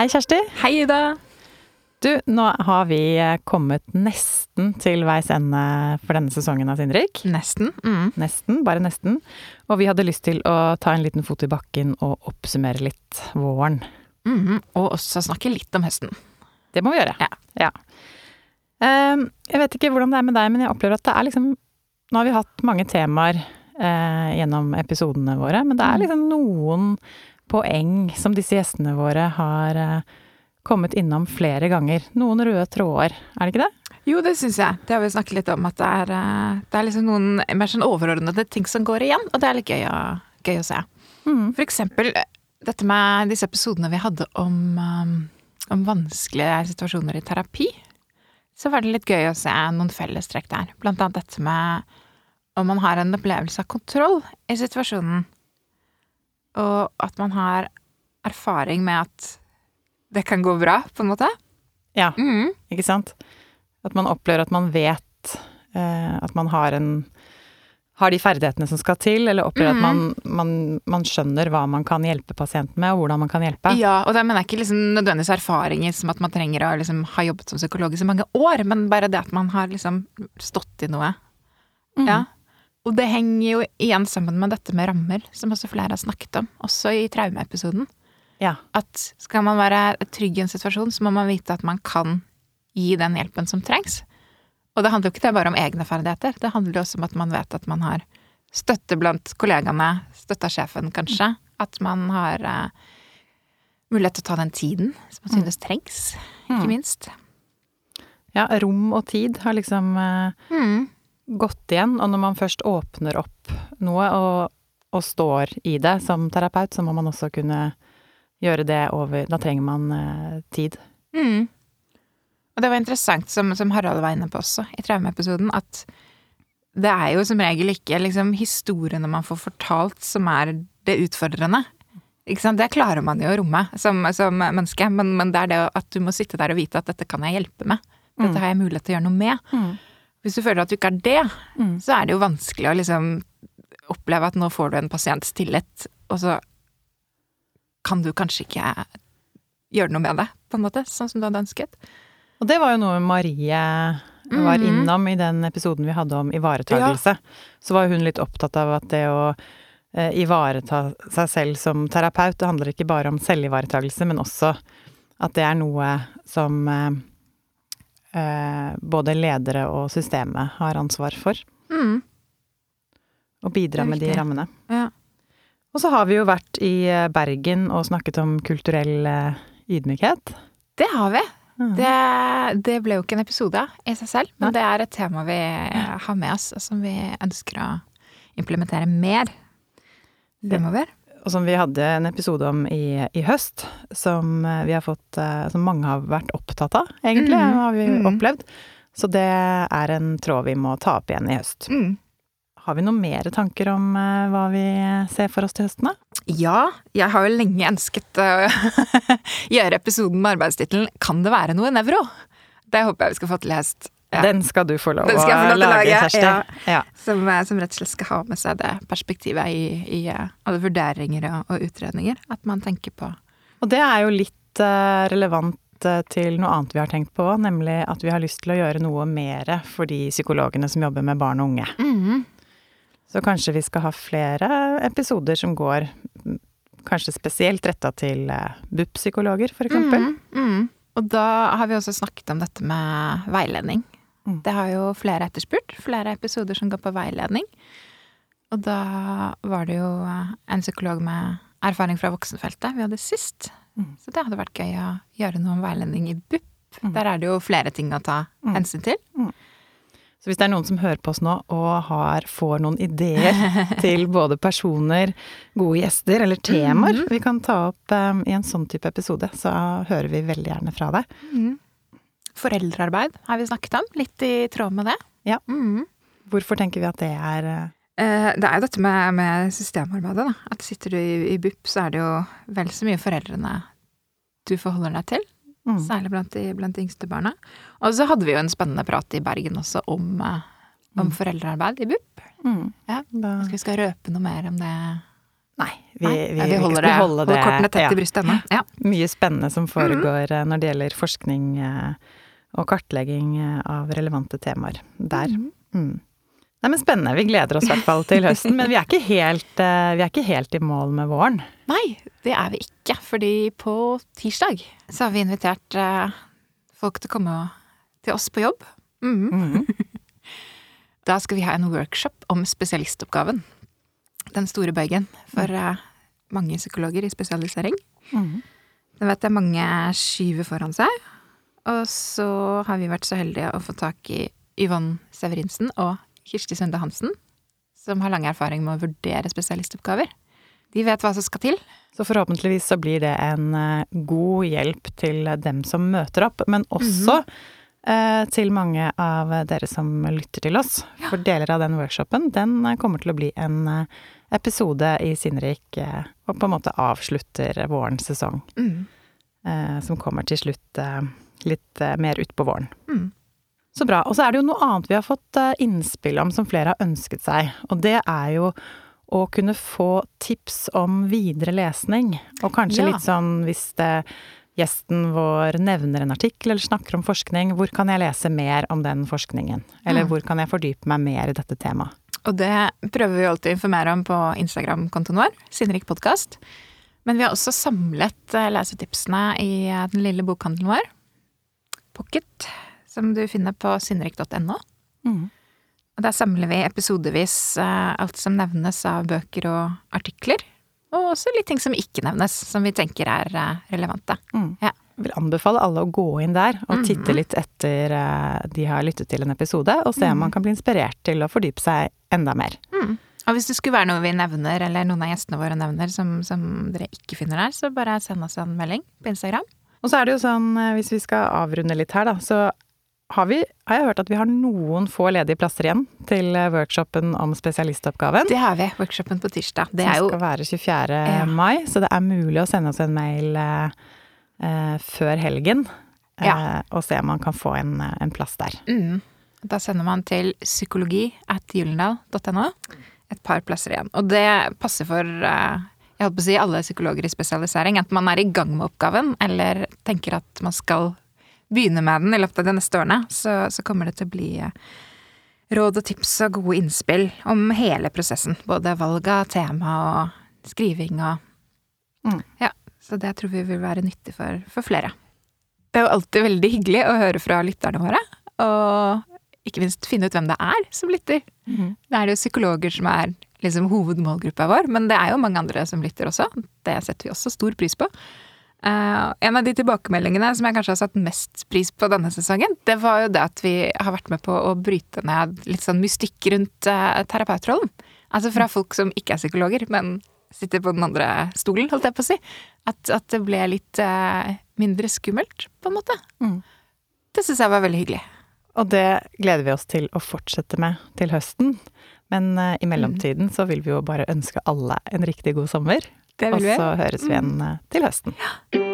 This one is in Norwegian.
Hei, Kjersti. Hei, Ida. Du, nå har vi kommet nesten til veis ende for denne sesongen av Sindrik. Nesten. Mm. Nesten, bare nesten. Og vi hadde lyst til å ta en liten fot i bakken og oppsummere litt våren. Mm. Og også snakke litt om høsten. Det må vi gjøre. Ja. ja. Um, jeg vet ikke hvordan det er med deg, men jeg opplever at det er liksom Nå har vi hatt mange temaer uh, gjennom episodene våre, men det er liksom noen poeng som disse gjestene våre har eh, kommet innom flere ganger. Noen røde tråder, er det ikke det? Jo, det syns jeg. Det har vi snakket litt om. At det er, eh, det er liksom noen mer sånn overordnede ting som går igjen, og det er litt gøy å, gøy å se. Mm. For eksempel eh, dette med disse episodene vi hadde om, om vanskelige situasjoner i terapi. Så var det litt gøy å se noen fellestrekk der. Blant annet dette med om man har en opplevelse av kontroll i situasjonen. Og at man har erfaring med at det kan gå bra, på en måte. Ja, Mm. ikke sant? At man opplever at man vet eh, at man har en har de ferdighetene som skal til, eller opplever at man, man, man skjønner hva man kan hjelpe pasienten med, og hvordan man kan hjelpe. Ja, og da mener jeg ikke liksom nødvendigvis erfaringer som at man trenger å liksom ha jobbet som psykolog i så mange år, men bare det at man har liksom stått i noe. Mm. Ja. Og det henger jo igjen sammen med dette med rammer, som også flere har snakket om, også i traumeepisoden. Ja. At skal man være trygg i en situasjon, så må man vite at man kan gi den hjelpen som trengs. Og det handler jo ikke bare om egne ferdigheter, det handler jo også om at man vet at man har støtte blant kollegaene, støtte av sjefen kanskje. At man har uh, mulighet til å ta den tiden som man synes trengs, ikke Mm. minst. ja, rom og tid har liksom eh, gått igjen, og når man først åpner opp noe og, og står i det som terapeut, så må man også kunne gjøre det over Da trenger man eh, tid. Mm. Og det var interessant, som, som Harald var inne på også, i traumeepisoden, at det er jo som regel ikke liksom historiene man får fortalt som er det utfordrende. Ikke sant? Det klarer man jo å romme som, som menneske, men, men det er det at du må sitte der og vite at dette kan jeg hjelpe med. Dette har jeg mulighet til å gjøre noe med. Hvis du føler at du ikke er det, Mm. så er det jo vanskelig å liksom oppleve at nå får du en pasients tillit, og så kan du kanskje ikke gjøre noe med det, på en måte, sånn som du hadde ønsket. Og det var jo noe Marie var Mhm. innom i den episoden vi hadde om ivaretagelse. Så var hun litt opptatt av at det å eh, ivareta seg selv som terapeut, det handler ikke bare om selvivaretagelse, men også at det er noe som eh, eh, både ledere og systemet har ansvar for. Mm. Å bidra med de rammene. Ja. Og så har vi jo vært i eh, Bergen og snakket om kulturell eh, ydmykhet. Det har vi. Det, det ble jo ikke en episode i seg selv, men Nei. det er et tema vi har med oss, og som vi ønsker å implementere mer fremover. Og som vi hadde en episode om i, i høst, som eh, vi har fått eh, Som mange har vært opptatt av, egentlig, mm. har vi mm. opplevd. Så det er en tråd vi må ta opp igjen i høst. Mm. Har vi noen mer tanker om eh, hva vi ser for oss til høsten, da? Ja, jeg har jo lenge ønsket å gjøre episoden med arbeidstittelen 'Kan det være noe nevro?' Det håper jeg vi skal få til i høst. Ja. Den skal du få lov å lage, lage, Kjersti. ja. Ja. Som, eh, som rett og slett skal ha med seg det perspektivet i, i eh, alle vurderinger og, og utredninger. At man tenker på Og det er jo litt eh, relevant til noe annet vi har tenkt på, nemlig at vi har lyst til å gjøre noe mer for de psykologene som jobber med barn og unge. mm, Så kanskje vi skal ha flere episoder som går kanskje spesielt retta til BUP-psykologer, for eksempel. Mm, mm. Og da har vi også snakket om dette med veiledning. Mm. Det har jo flere etterspurt. Flere episoder som går på veiledning. Og da var det jo eh, en psykolog med erfaring fra voksenfeltet vi hadde sist. Mm. Så det hadde vært gøy å gjøre noe om veiledning i BUP. Mm. Der er det jo flere ting å ta Mm. hensyn til. Så hvis det er noen som hører på oss nå og har, får noen ideer til både personer, gode gjester eller temaer Mhm. vi kan ta opp um, i en sånn type episode, så hører vi veldig gjerne fra deg. Mm. Foreldrearbeid har vi snakket om. Litt i tråd med det. Ja. Mm. Hvorfor tenker vi at det er eh, Eh, Det er jo dette med, med systemarbeidet, da. At sitter du i, i BUP, så er det jo vel så mye foreldrene du forholder deg til. mm. Særlig blant de, blant de yngste barna. Og så hadde vi jo en spennende prat i Bergen også om, eh, om Mm. foreldrearbeid i BUP. Mm. Ja. Da, Skal vi skal røpe noe mer om det? nei, vi, vi, ja, vi holder, det, holder, det, kortene tett ja. i brystet ennå. Ja. Mye spennende som foregår mm. når det gjelder forskning og kartlegging av relevante temaer der. Mm. Mm. Nei, men Spennende. Vi gleder oss i hvert fall til høsten. Men vi er, helt, vi er ikke helt i mål med våren. Nei, det er vi ikke. Fordi på tirsdag så har vi invitert folk til å komme til oss på jobb. Mm. Mm. da skal vi ha en workshop om spesialistoppgaven. Den store bøygen for uh, mange psykologer i spesialisering. Mm. Den vet jeg mange skyver foran seg. Og så har vi vært så heldige å få tak i Yvonne Severinsen og Kirsti Sunde Hansen, som har lang erfaring med å vurdere spesialistoppgaver. De vet hva som skal til. Så forhåpentligvis så blir det en eh, god hjelp til dem som møter opp, men også mm -hmm Eh, til mange av dere som lytter til oss. Ja. For deler av den workshopen, den kommer til å bli en eh, episode i Sinnrik eh, og på en måte avslutter vårens sesong. Mm. Som kommer til slutt litt mer utpå våren. Mm. Så bra. Og så er det jo noe annet vi har fått innspill om som flere har ønsket seg. Og det er jo å kunne få tips om videre lesning. Og kanskje ja. litt sånn hvis det gjesten vår nevner en artikkel eller snakker om forskning, hvor kan jeg lese mer om den forskningen? Eller mm. hvor kan jeg fordype meg mer i dette temaet? Og det prøver vi alltid å informere om på Instagram-kontoen vår, Sinnrik podkast. Men vi har også samlet eh, lesetipsene i eh, den lille bokhandelen vår, Pocket, som du finner på sinnrik.no. Mm. Og der samler vi episodevis eh, alt som nevnes av bøker og artikler og også litt ting som ikke nevnes, som vi tenker er eh, relevante. Mm. Ja. Jeg vil anbefale alle å gå inn der og mm. titte litt etter eh, de har lyttet til en episode, og se om mm. man kan bli inspirert til å fordype seg enda mer. Mm. Og hvis det skulle være noe vi nevner, eller noen av gjestene våre nevner, som, som dere ikke finner der, så bare send oss en melding på Instagram. Og så er det jo sånn, eh, hvis vi skal avrunde litt her, da, så har, vi, har jeg hørt at vi har noen få ledige plasser igjen til eh, workshopen om spesialistoppgaven. Det har vi. Workshopen på tirsdag. Det som skal være 24. Ja. mai, så det er mulig å sende oss en mail eh, eh før helgen. Eh, ja. og se om man kan få en, en plass der. Mm. Da sender man til psykologi at gyllendal.no. Et par plasser igjen. Og det passer for eh, jeg holdt på å si alle psykologer i spesialisering. At man er i gang med oppgaven, eller tenker at man skal begynne med den i løpet av de neste årene, så, så kommer det til å bli eh, råd og tips og gode innspill om hele prosessen. Både valg av tema og skriving og mm. Ja. Så det tror vi vil være nyttig for, for, flere. Det er jo alltid veldig hyggelig å høre fra lytterne våre, og ikke minst finne ut hvem det er som lytter. Mm. Det er det jo psykologer som er liksom hovedmålgruppa vår, men det er jo mange andre som lytter også. Det setter vi også stor pris på. Uh, en av de tilbakemeldingene som jeg kanskje har satt mest pris på denne sesongen, det var jo det at vi har vært med på å bryte ned litt sånn mystikk rundt uh, terapeutrollen. Altså fra folk som ikke er psykologer, men sitter på den andre stolen, holdt jeg på å si. At, at det ble litt uh, mindre skummelt, på en måte. Mm. Det syns jeg var veldig hyggelig. Og det gleder vi oss til å fortsette med til høsten. Men i mellomtiden mm. så vil vi jo bare ønske alle en riktig god sommer. Det vil vi. Og så høres vi igjen mm. til høsten. Ja.